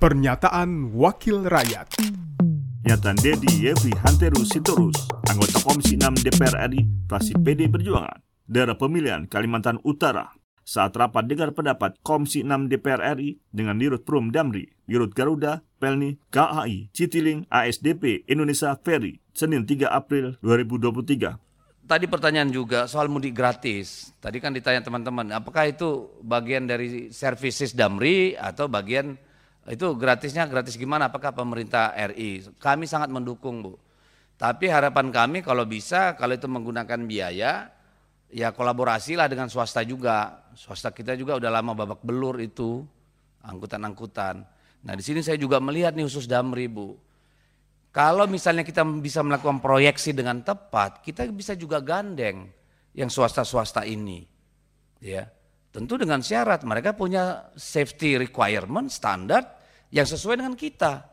Pernyataan Wakil Rakyat Nyatan Dedi Yefri Hanteru Sitorus, anggota Komisi 6 DPR RI, fraksi PD Perjuangan, daerah pemilihan Kalimantan Utara, saat rapat dengar pendapat Komisi 6 DPR RI dengan Dirut Prum Damri, Dirut Garuda, Pelni, KAI, Citiling, ASDP, Indonesia Ferry, Senin 3 April 2023. Tadi pertanyaan juga soal mudik gratis. Tadi kan ditanya teman-teman, apakah itu bagian dari services Damri atau bagian itu gratisnya gratis gimana? Apakah pemerintah RI? Kami sangat mendukung Bu. Tapi harapan kami kalau bisa, kalau itu menggunakan biaya, ya kolaborasilah dengan swasta juga. Swasta kita juga udah lama babak belur itu, angkutan-angkutan. Nah di sini saya juga melihat nih khusus Damri Bu. Kalau misalnya kita bisa melakukan proyeksi dengan tepat, kita bisa juga gandeng yang swasta-swasta ini. Ya, tentu dengan syarat mereka punya safety requirement standar yang sesuai dengan kita.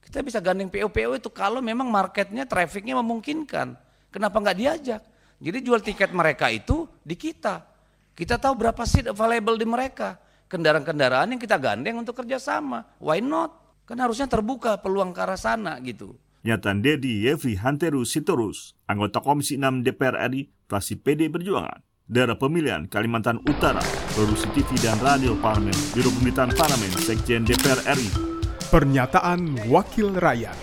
Kita bisa gandeng PO-PO itu kalau memang marketnya, trafficnya memungkinkan. Kenapa nggak diajak? Jadi jual tiket mereka itu di kita. Kita tahu berapa seat available di mereka. Kendaraan-kendaraan yang kita gandeng untuk kerjasama. Why not? Kan harusnya terbuka peluang ke arah sana gitu. Nyatan Dedi Yefri Hanteru Sitorus, anggota Komisi 6 DPR RI, fraksi PD Perjuangan, daerah pemilihan Kalimantan Utara, produksi TV dan radio parlemen, Biro Pemerintahan Parlemen, Sekjen DPR RI. Pernyataan Wakil Rakyat